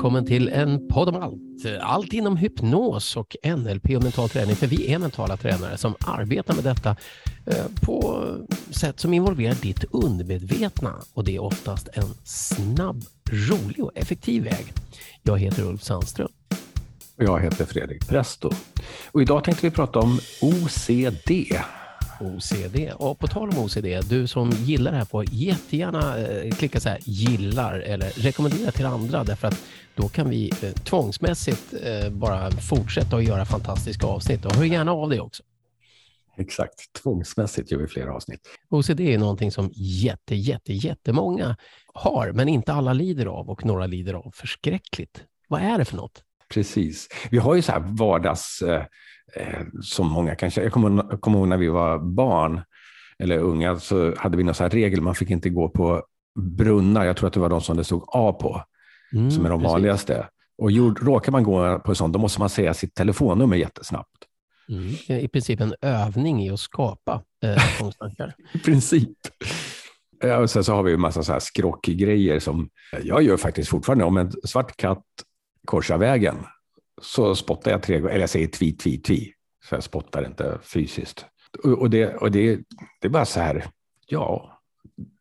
Välkommen till en podd om allt. Allt inom hypnos och NLP och mental träning. För vi är mentala tränare som arbetar med detta eh, på sätt som involverar ditt undermedvetna. Och det är oftast en snabb, rolig och effektiv väg. Jag heter Ulf Sandström. Och jag heter Fredrik Presto. Och idag tänkte vi prata om OCD. OCD. Och på tal om OCD, du som gillar det här får jättegärna eh, klicka så här gillar eller rekommendera till andra därför att då kan vi eh, tvångsmässigt eh, bara fortsätta att göra fantastiska avsnitt och hör gärna av dig också. Exakt, tvångsmässigt gör vi flera avsnitt. OCD är någonting som jätte, jätte, jättemånga har, men inte alla lider av och några lider av förskräckligt. Vad är det för något? Precis. Vi har ju så här vardags, eh, eh som många kanske, jag kommer, kommer ihåg när vi var barn eller unga, så hade vi någon så regel, man fick inte gå på brunnar, jag tror att det var de som det stod A på, mm, som är de precis. vanligaste. Och jord, råkar man gå på en sån, då måste man säga sitt telefonnummer jättesnabbt. Mm. I princip en övning i att skapa eh, I princip. Ja, och sen så har vi en massa så här skrockgrejer som jag gör faktiskt fortfarande. Om en svart katt korsar vägen så spottar jag tre gånger, eller jag säger tvi, tvi, tvi. Så jag spottar inte fysiskt. Och, det, och det, det är bara så här, ja,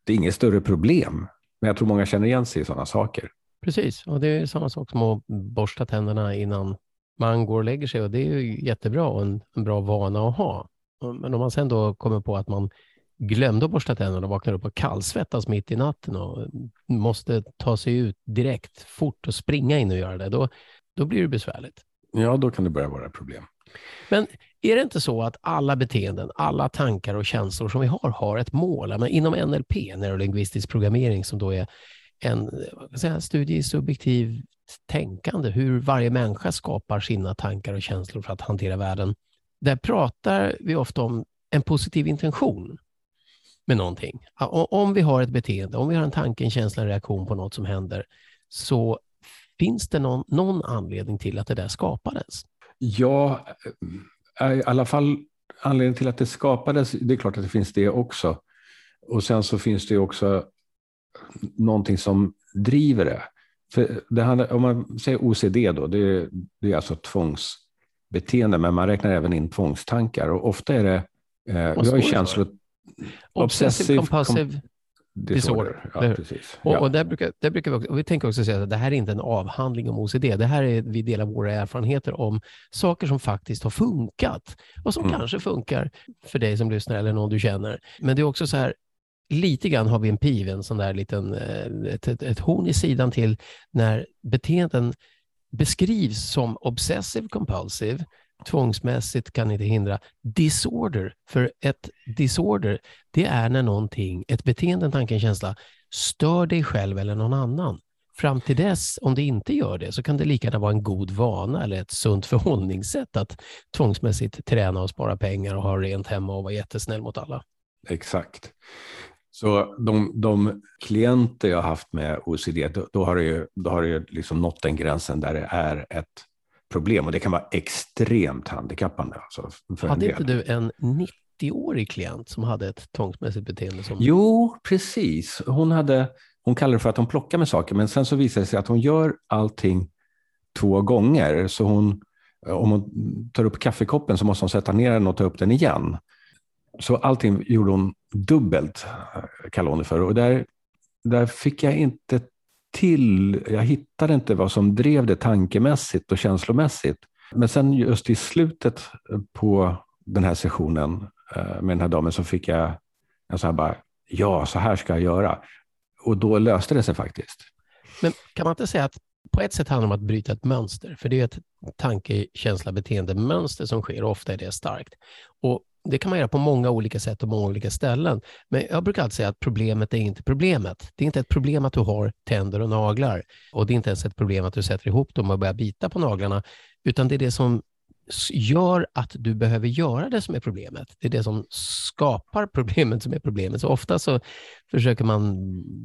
det är inget större problem. Men jag tror många känner igen sig i sådana saker. Precis, och det är samma sak som att borsta tänderna innan man går och lägger sig och det är ju jättebra och en, en bra vana att ha. Men om man sen då kommer på att man glömde att borsta tänderna och vaknar upp och kallsvettas mitt i natten och måste ta sig ut direkt, fort och springa in och göra det, då, då blir det besvärligt. Ja, då kan det börja vara problem. Men är det inte så att alla beteenden, alla tankar och känslor som vi har, har ett mål? Men inom NLP, neurolingvistisk programmering, som då är en säga, studie i subjektiv tänkande, hur varje människa skapar sina tankar och känslor för att hantera världen. Där pratar vi ofta om en positiv intention med någonting. Om vi har ett beteende, om vi har en tanke, en känsla, en reaktion på något som händer, så finns det någon, någon anledning till att det där skapades? Ja, eh, i alla fall anledningen till att det skapades, det är klart att det finns det också. Och sen så finns det också någonting som driver det. För det handlar, om man säger OCD då, det, det är alltså tvångsbeteende, men man räknar även in tvångstankar. Och ofta är det, eh, vi har ju känslor... Obsessive compulsive disorder. Ja, precis. Och, och där, brukar, där brukar vi, också, vi tänker också säga att det här är inte en avhandling om OCD. Det här är, vi delar våra erfarenheter om saker som faktiskt har funkat och som mm. kanske funkar för dig som lyssnar eller någon du känner. Men det är också så här, lite grann har vi en piv, en sån där liten, eh, ett, ett, ett horn i sidan till när beteenden beskrivs som obsessive compulsive, tvångsmässigt kan inte hindra, disorder. För ett disorder, det är när någonting, ett beteende, en tanke, en känsla, stör dig själv eller någon annan. Fram till dess, om det inte gör det, så kan det lika gärna vara en god vana eller ett sunt förhållningssätt att tvångsmässigt träna och spara pengar och ha rent hemma och vara jättesnäll mot alla. Exakt. Så de, de klienter jag har haft med OCD, då, då har det ju, då har det ju liksom nått den gränsen där det är ett problem och det kan vara extremt handikappande. Alltså hade inte du en 90-årig klient som hade ett tvångsmässigt beteende? Som... Jo, precis. Hon, hade, hon kallar det för att hon plockar med saker, men sen så visar det sig att hon gör allting två gånger. Så hon, om hon tar upp kaffekoppen så måste hon sätta ner den och ta upp den igen. Så allting gjorde hon dubbelt, kallade hon det för. Och där, där fick jag inte till, jag hittade inte vad som drev det tankemässigt och känslomässigt. Men sen just i slutet på den här sessionen eh, med den här damen så fick jag en sån här bara, ja, så här ska jag göra. Och då löste det sig faktiskt. Men kan man inte säga att på ett sätt handlar det om att bryta ett mönster, för det är ett tanke, känsla, beteende mönster som sker och ofta är det starkt. Och det kan man göra på många olika sätt och många olika ställen. Men jag brukar alltid säga att problemet är inte problemet. Det är inte ett problem att du har tänder och naglar och det är inte ens ett problem att du sätter ihop dem och börjar bita på naglarna, utan det är det som gör att du behöver göra det som är problemet. Det är det som skapar problemet som är problemet. Så ofta så försöker man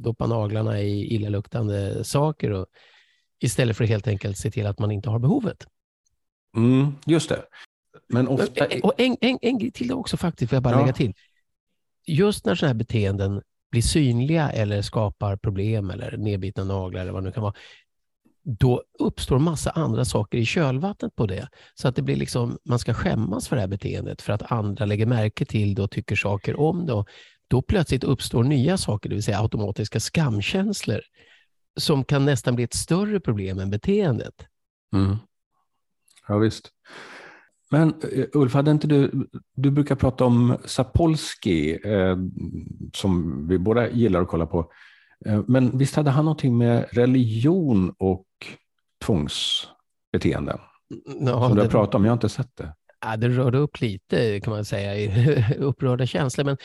doppa naglarna i illaluktande saker och, istället för att helt enkelt se till att man inte har behovet. Mm, just det men ofta... Och en, en, en grej till också faktiskt, får jag bara ja. lägga till. Just när sådana här beteenden blir synliga eller skapar problem eller nedbitna naglar eller vad det nu kan vara, då uppstår massa andra saker i kölvattnet på det. Så att det blir liksom, man ska skämmas för det här beteendet för att andra lägger märke till det och tycker saker om det. då plötsligt uppstår nya saker, det vill säga automatiska skamkänslor som kan nästan bli ett större problem än beteendet. Mm. Ja, visst. Men eh, Ulf, hade inte du, du brukar prata om Sapolsky, eh, som vi båda gillar att kolla på. Eh, men visst hade han någonting med religion och tvångsbeteenden? Ja, som du har pratat om, jag har inte sett det. Ja, det rörde upp lite kan man säga, i upprörda känslor. Men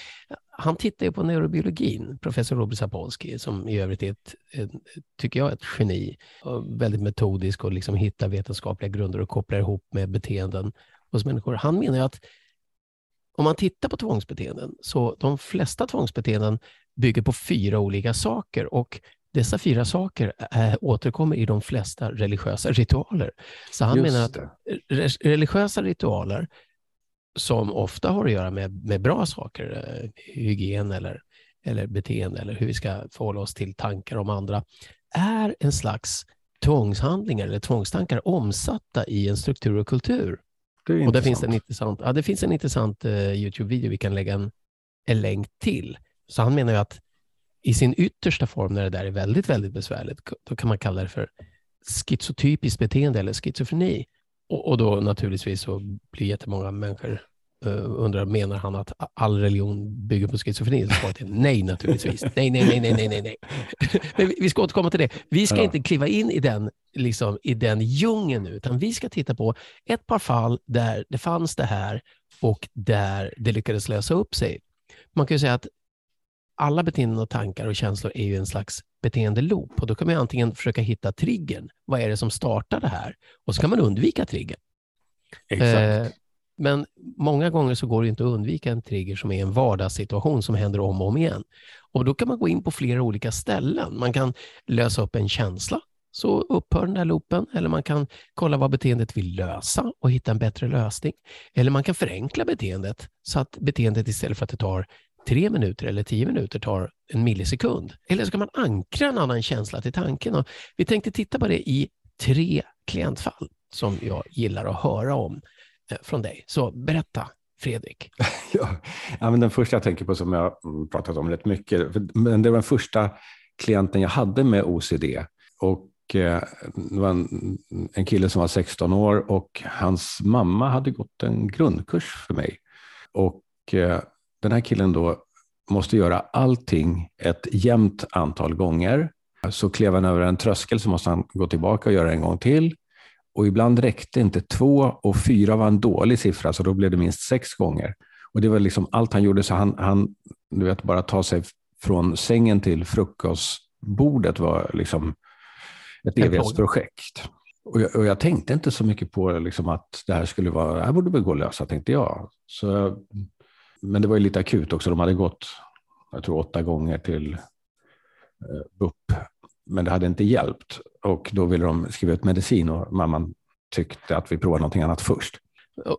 han tittar ju på neurobiologin, professor Robert Sapolsky, som i övrigt är ett, ett, tycker jag, ett geni. Och väldigt metodisk och liksom hittar vetenskapliga grunder och kopplar ihop med beteenden hos människor. Han menar ju att om man tittar på tvångsbeteenden, så de flesta tvångsbeteenden bygger på fyra olika saker och dessa fyra saker äh, återkommer i de flesta religiösa ritualer. Så han Just menar att re religiösa ritualer som ofta har att göra med, med bra saker, eh, hygien eller, eller beteende eller hur vi ska förhålla oss till tankar om andra, är en slags tvångshandlingar eller tvångstankar omsatta i en struktur och kultur. Det och det finns en intressant, ja, det finns en intressant uh, Youtube-video vi kan lägga en, en länk till. Så han menar ju att i sin yttersta form, när det där är väldigt, väldigt besvärligt, då kan man kalla det för schizotypiskt beteende eller schizofreni. Och, och då naturligtvis så blir jättemånga människor uh, undrar, menar han att all religion bygger på schizofreni? Svaret är nej naturligtvis. Nej, nej, nej, nej, nej, nej. nej. Men vi, vi ska återkomma till det. Vi ska ja. inte kliva in i den, liksom, i den djungeln nu, utan vi ska titta på ett par fall där det fanns det här och där det lyckades lösa upp sig. Man kan ju säga att alla beteenden och tankar och känslor är ju en slags beteendeloop och då kan man antingen försöka hitta triggern. Vad är det som startar det här? Och så kan man undvika triggern. Exakt. Eh, men många gånger så går det inte att undvika en trigger som är en vardagssituation som händer om och om igen. Och då kan man gå in på flera olika ställen. Man kan lösa upp en känsla, så upphör den där loopen. Eller man kan kolla vad beteendet vill lösa och hitta en bättre lösning. Eller man kan förenkla beteendet så att beteendet istället för att det tar tre minuter eller tio minuter tar en millisekund. Eller så kan man ankra en annan känsla till tanken. Och vi tänkte titta på det i tre klientfall som jag gillar att höra om eh, från dig. Så berätta, Fredrik. ja, men den första jag tänker på som jag mm, pratat om rätt mycket, men det var den första klienten jag hade med OCD. Och eh, det var en, en kille som var 16 år och hans mamma hade gått en grundkurs för mig. Och eh, den här killen då måste göra allting ett jämnt antal gånger. Så klev han över en tröskel så måste han gå tillbaka och göra en gång till. Och ibland räckte inte två och fyra var en dålig siffra, så då blev det minst sex gånger. Och det var liksom allt han gjorde, så han, han du vet, bara ta sig från sängen till frukostbordet var liksom ett evighetsprojekt. Och jag, och jag, tänkte inte så mycket på liksom att det här skulle vara, det här borde väl gå att lösa, tänkte jag. Så men det var ju lite akut också. De hade gått, jag tror åtta gånger till eh, BUP, men det hade inte hjälpt. Och då ville de skriva ut medicin och mamman tyckte att vi provar någonting annat först.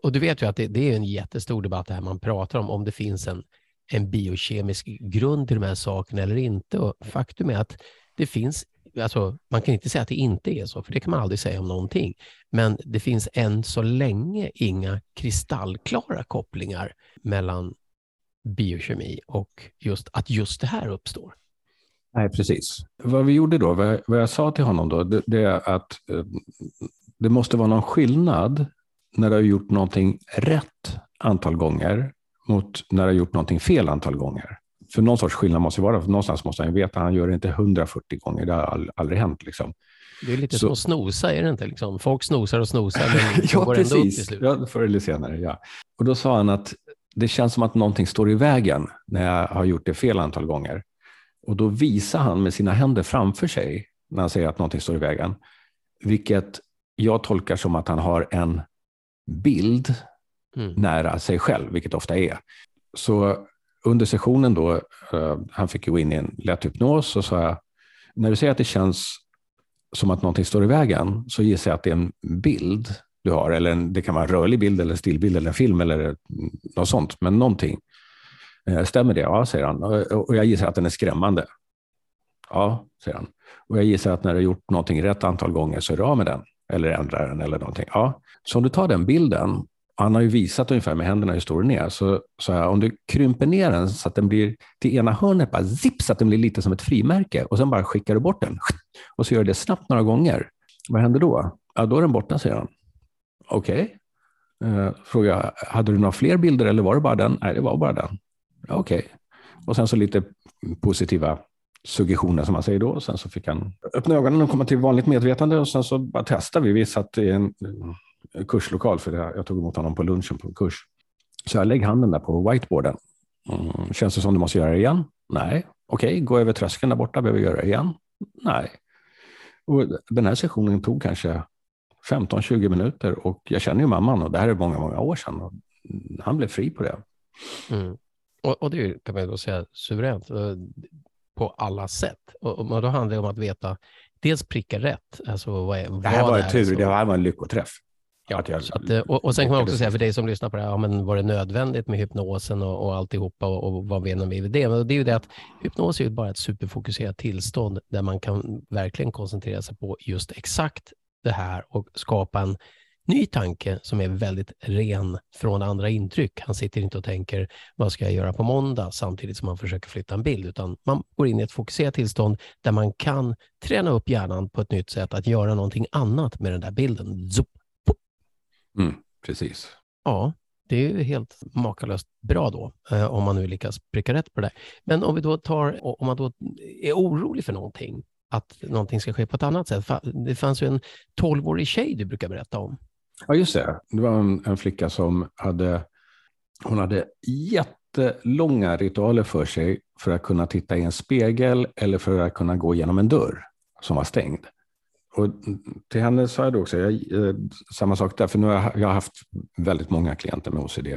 Och du vet ju att det, det är en jättestor debatt det här man pratar om, om det finns en, en biokemisk grund till de här sakerna eller inte. Och faktum är att det finns Alltså, man kan inte säga att det inte är så, för det kan man aldrig säga om någonting. Men det finns än så länge inga kristallklara kopplingar mellan biokemi och just att just det här uppstår. Nej, precis. Vad vi gjorde då, vad jag sa till honom då, det, det är att eh, det måste vara någon skillnad när du har gjort någonting rätt antal gånger mot när du har gjort någonting fel antal gånger. För någon sorts skillnad måste det vara, för någonstans måste han ju veta, han gör det inte 140 gånger, det har aldrig hänt. Liksom. Det är lite så. som att snosa, är det inte? Liksom? Folk snosar och snosar, men ja, går precis. ändå upp till slut. Ja, förr eller senare, ja. Och då sa han att det känns som att någonting står i vägen när jag har gjort det fel antal gånger. Och då visar han med sina händer framför sig när han säger att någonting står i vägen, vilket jag tolkar som att han har en bild mm. nära sig själv, vilket ofta är. Så under sessionen då, eh, han fick gå in i en lätt hypnos och sa jag, när du säger att det känns som att någonting står i vägen så gissar jag att det är en bild du har. Eller en, det kan vara en rörlig bild, eller en stillbild, eller en film eller något sånt. Men någonting. Eh, Stämmer det? Ja, säger han. Och jag gissar att den är skrämmande. Ja, säger han. Och jag gissar att när du har gjort någonting rätt antal gånger så är du av med den. Eller ändrar den eller någonting. Ja. Så om du tar den bilden, han har ju visat ungefär med händerna hur stor den är, så, så här, om du krymper ner den så att den blir till ena hörnet, bara zip, så att den blir lite som ett frimärke och sen bara skickar du bort den. Och så gör du det snabbt några gånger. Vad händer då? Ja, då är den borta, säger han. Okej. Okay. Eh, fråga, hade du några fler bilder eller var det bara den? Nej, det var bara den. Okej. Okay. Och sen så lite positiva suggestioner som man säger då. Sen så fick han öppna ögonen och komma till vanligt medvetande och sen så bara testade vi. Vi satt i en kurslokal för jag tog emot honom på lunchen på en kurs. Så jag lägger handen där på whiteboarden. Mm, känns det som du måste göra det igen? Nej. Okej, okay, gå över tröskeln där borta. Behöver göra det igen? Nej. Och den här sessionen tog kanske 15-20 minuter och jag känner ju mamman och det här är många, många år sedan. Och han blev fri på det. Mm. Och, och, det kan man då säga suveränt eh, på alla sätt. Och, och då handlar det om att veta, dels pricka rätt. Alltså vad är, vad det här var en tur, det här var en lyckoträff. Ja, jag, att, eh, och, och sen kan man också säga för dig som lyssnar på det här, ja, men var det nödvändigt med hypnosen och, och alltihopa och, och vad menar vi med det? Men det är ju det att hypnos är ju bara ett superfokuserat tillstånd där man kan verkligen koncentrera sig på just exakt det här och skapa en ny tanke som är väldigt ren från andra intryck. Han sitter inte och tänker vad ska jag göra på måndag samtidigt som man försöker flytta en bild, utan man går in i ett fokuserat tillstånd där man kan träna upp hjärnan på ett nytt sätt att göra någonting annat med den där bilden. Zup, Mm, precis. Ja, det är ju helt makalöst bra då, eh, om man nu lyckas pricka rätt på det. Men om vi då tar, om man då är orolig för någonting, att någonting ska ske på ett annat sätt. Det fanns ju en tolvårig tjej du brukar berätta om. Ja, just det. Det var en, en flicka som hade, hon hade jättelånga ritualer för sig för att kunna titta i en spegel eller för att kunna gå genom en dörr som var stängd. Och till henne sa jag då också, jag, eh, samma sak där, för nu har jag, jag har haft väldigt många klienter med OCD.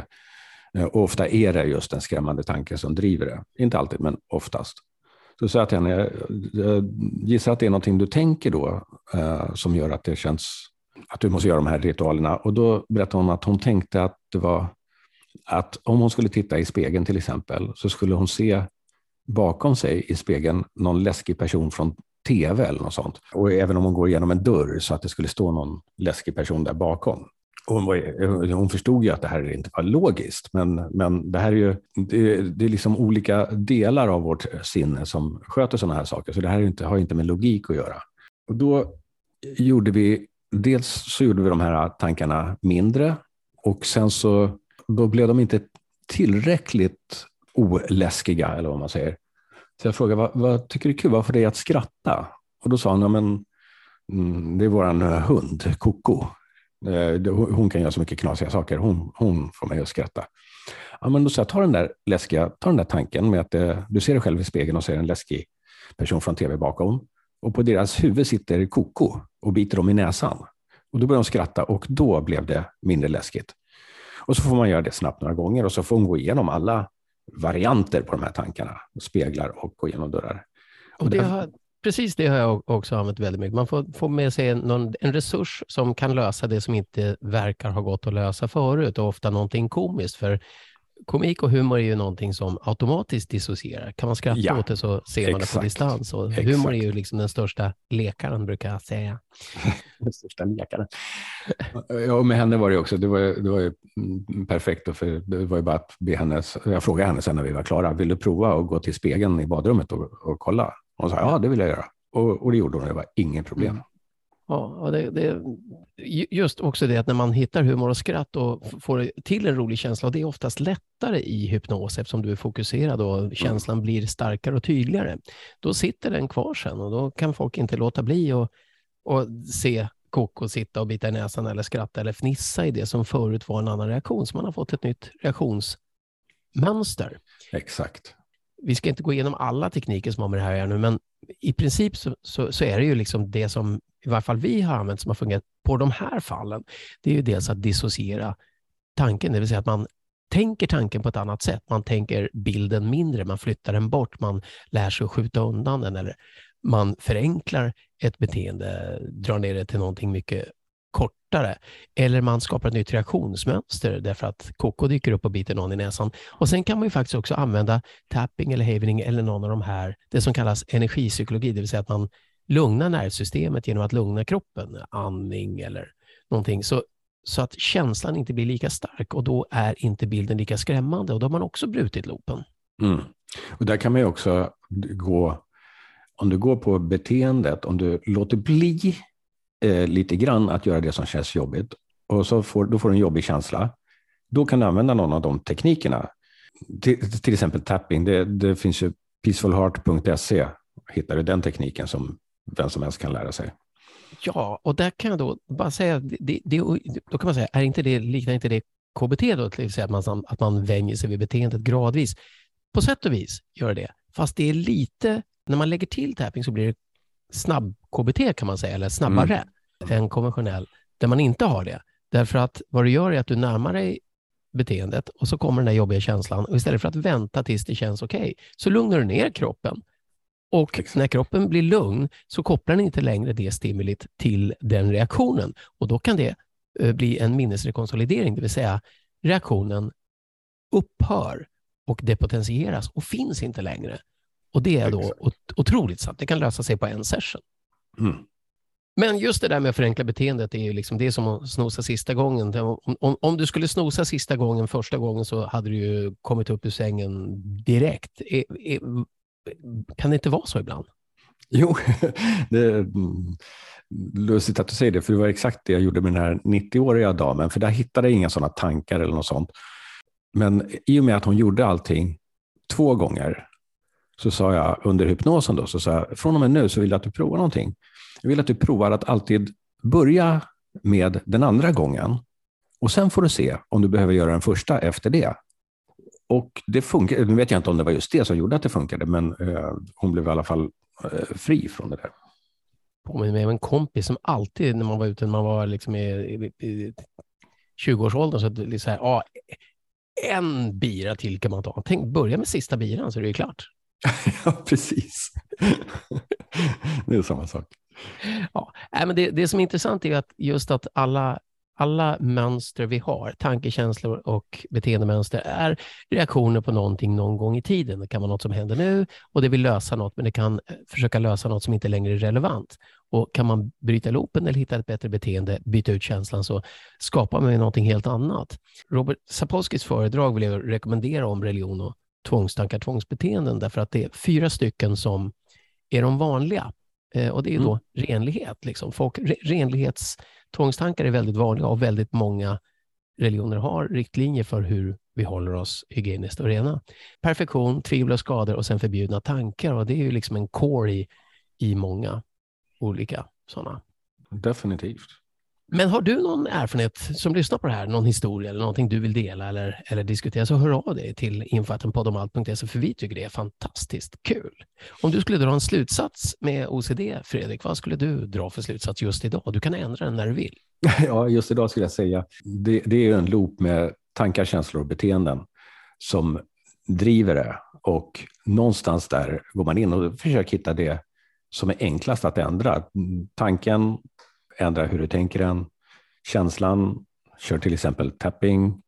Eh, och ofta är det just en skrämmande tanke som driver det. Inte alltid, men oftast. Så sa jag till henne, jag, jag gissar att det är någonting du tänker då eh, som gör att det känns att du måste göra de här ritualerna. Och då berättade hon att hon tänkte att det var att om hon skulle titta i spegeln till exempel så skulle hon se bakom sig i spegeln någon läskig person från tv eller något sånt. Och även om hon går igenom en dörr så att det skulle stå någon läskig person där bakom. Hon, var, hon förstod ju att det här inte var logiskt, men, men det här är ju det, det är liksom olika delar av vårt sinne som sköter sådana här saker, så det här inte, har inte med logik att göra. Och då gjorde vi, dels så gjorde vi de här tankarna mindre och sen så då blev de inte tillräckligt oläskiga, eller vad man säger. Så jag frågade, vad, vad tycker du är kul? Vad får dig att skratta? Och då sa han, ja, men, mm, det är vår eh, hund, Koko. Eh, hon kan göra så mycket knasiga saker. Hon, hon får mig att skratta. Ja, men då sa jag, ta den där läskiga, ta den där tanken med att eh, du ser dig själv i spegeln och ser en läskig person från tv bakom. Och på deras huvud sitter Koko och biter dem i näsan. Och då börjar de skratta och då blev det mindre läskigt. Och så får man göra det snabbt några gånger och så får hon gå igenom alla varianter på de här tankarna, speglar och gå igenom dörrar. Och det har, precis det har jag också använt väldigt mycket. Man får, får med sig någon, en resurs som kan lösa det som inte verkar ha gått att lösa förut och ofta någonting komiskt. För komik och humor är ju någonting som automatiskt dissocierar. Kan man skratta ja, åt det så ser man exakt, det på distans. Och humor är ju liksom den största lekaren, brukar jag säga. den största lekaren. Ja, och med henne var det också, det var, det var ju perfekt, för det var ju bara att be henne, jag frågade henne sen när vi var klara, vill du prova att gå till spegeln i badrummet och, och kolla? Hon sa, ja det vill jag göra. Och, och det gjorde hon, det var inget problem. Mm. Ja, det, det, just också det att när man hittar humor och skratt och får till en rolig känsla, och det är oftast lättare i hypnos eftersom du är fokuserad och mm. känslan blir starkare och tydligare. Då sitter den kvar sen och då kan folk inte låta bli att och se Koko sitta och bita i näsan eller skratta eller fnissa i det som förut var en annan reaktion. Så man har fått ett nytt reaktionsmönster. Exakt. Vi ska inte gå igenom alla tekniker som har med det här att nu, men i princip så, så, så, är det ju liksom det som i varje fall vi har använt som har fungerat på de här fallen. Det är ju dels att dissociera tanken, det vill säga att man tänker tanken på ett annat sätt. Man tänker bilden mindre, man flyttar den bort, man lär sig att skjuta undan den eller man förenklar ett beteende, drar ner det till någonting mycket kortare. Eller man skapar ett nytt reaktionsmönster därför att Koko dyker upp och biter någon i näsan. Och Sen kan man ju faktiskt också använda tapping eller havening eller någon av de här, det som kallas energipsykologi, det vill säga att man lugna nervsystemet genom att lugna kroppen, andning eller någonting. Så, så att känslan inte blir lika stark och då är inte bilden lika skrämmande och då har man också brutit loopen. Mm. Och där kan man ju också gå, om du går på beteendet, om du låter bli eh, lite grann att göra det som känns jobbigt och så får, då får du en jobbig känsla, då kan du använda någon av de teknikerna. Till, till exempel tapping, det, det finns ju peacefulheart.se, hittar du den tekniken som vem som helst kan lära sig. Ja, och där kan jag då bara säga, det, det, då kan man säga, är inte det, liknar inte det KBT då, till att, man, att man vänjer sig vid beteendet gradvis? På sätt och vis gör det, fast det är lite, när man lägger till tapping så blir det snabb-KBT kan man säga, eller snabbare mm. än konventionell, där man inte har det. Därför att vad du gör är att du närmar dig beteendet och så kommer den där jobbiga känslan och istället för att vänta tills det känns okej, okay, så lugnar du ner kroppen och Exakt. när kroppen blir lugn så kopplar den inte längre det stimulit till den reaktionen. Och då kan det eh, bli en minnesrekonsolidering, det vill säga reaktionen upphör och depotentieras och finns inte längre. Och det är då otroligt sant. Det kan lösa sig på en session. Mm. Men just det där med att förenkla beteendet är ju liksom, det är som att snosa sista gången. Om, om, om, du skulle snosa sista gången första gången så hade du ju kommit upp ur sängen direkt. Är, är, kan det inte vara så ibland? Jo, det är lustigt att du säger det, för det var exakt det jag gjorde med den här 90-åriga damen, för där hittade jag inga sådana tankar eller något sånt. Men i och med att hon gjorde allting två gånger, så sa jag under hypnosen då, så sa jag, från och med nu så vill jag att du provar någonting. Jag vill att du provar att alltid börja med den andra gången och sen får du se om du behöver göra den första efter det. Och det funkar. Nu vet jag inte om det var just det som gjorde att det funkade, men eh, hon blev i alla fall eh, fri från det där. Påminner mig om en kompis som alltid när man var ute, när man var liksom i, i, i 20-årsåldern, så att så här, ja, en bira till kan man ta. Tänk, börja med sista biran så är det ju klart. ja, precis. det är samma sak. Ja, men det, det som är intressant är att just att alla alla mönster vi har, tankekänslor och beteendemönster, är reaktioner på någonting någon gång i tiden. Det kan vara något som händer nu och det vill lösa något, men det kan eh, försöka lösa något som inte längre är relevant. Och Kan man bryta loopen eller hitta ett bättre beteende, byta ut känslan, så skapar man någonting helt annat. Robert Sapolskys föredrag vill jag rekommendera om religion och tvångstankar, tvångsbeteenden, därför att det är fyra stycken som är de vanliga. Eh, och det är då mm. renlighet. Liksom. Folk, renlighets Tvångstankar är väldigt vanliga och väldigt många religioner har riktlinjer för hur vi håller oss hygieniskt och rena. Perfektion, tvivel och skador och sen förbjudna tankar. Och det är ju liksom en core i, i många olika sådana. Definitivt. Men har du någon erfarenhet som lyssnar på det här, någon historia eller någonting du vill dela eller, eller diskutera, så hör av dig till infoattenpodomalt.se för vi tycker det är fantastiskt kul. Om du skulle dra en slutsats med OCD, Fredrik, vad skulle du dra för slutsats just idag? Du kan ändra den när du vill. Ja, just idag skulle jag säga, det, det är en loop med tankar, känslor och beteenden som driver det och någonstans där går man in och försöker hitta det som är enklast att ändra. Tanken, ändra hur du tänker den. Känslan, kör till exempel tapping.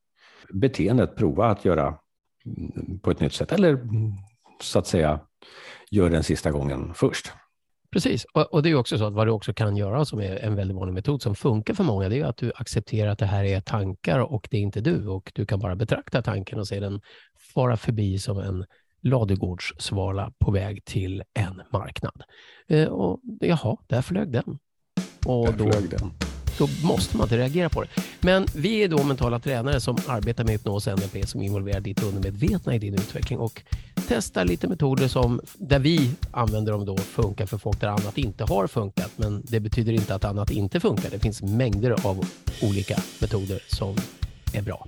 Beteendet, prova att göra på ett nytt sätt eller så att säga gör den sista gången först. Precis, och, och det är också så att vad du också kan göra som är en väldigt vanlig metod som funkar för många, det är att du accepterar att det här är tankar och det är inte du och du kan bara betrakta tanken och se den fara förbi som en ladugårdssvala på väg till en marknad. Eh, och jaha, där flög den. Och då, då måste man inte reagera på det. Men vi är då mentala tränare som arbetar med hypnos och NLP som involverar ditt undermedvetna i din utveckling och testar lite metoder som där vi använder dem då funkar för folk där annat inte har funkat. Men det betyder inte att annat inte funkar. Det finns mängder av olika metoder som är bra.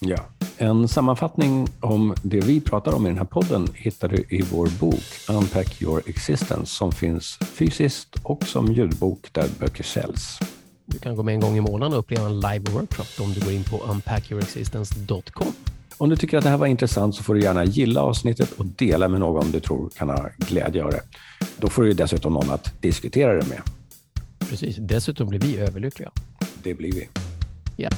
Ja. En sammanfattning om det vi pratar om i den här podden hittar du i vår bok Unpack your existence som finns fysiskt och som ljudbok där böcker säljs. Du kan gå med en gång i månaden och uppleva en live workshop om du går in på unpackyourexistence.com. Om du tycker att det här var intressant så får du gärna gilla avsnittet och dela med någon du tror kan ha glädje av det. Då får du dessutom någon att diskutera det med. Precis, dessutom blir vi överlyckliga. Det blir vi. Ja.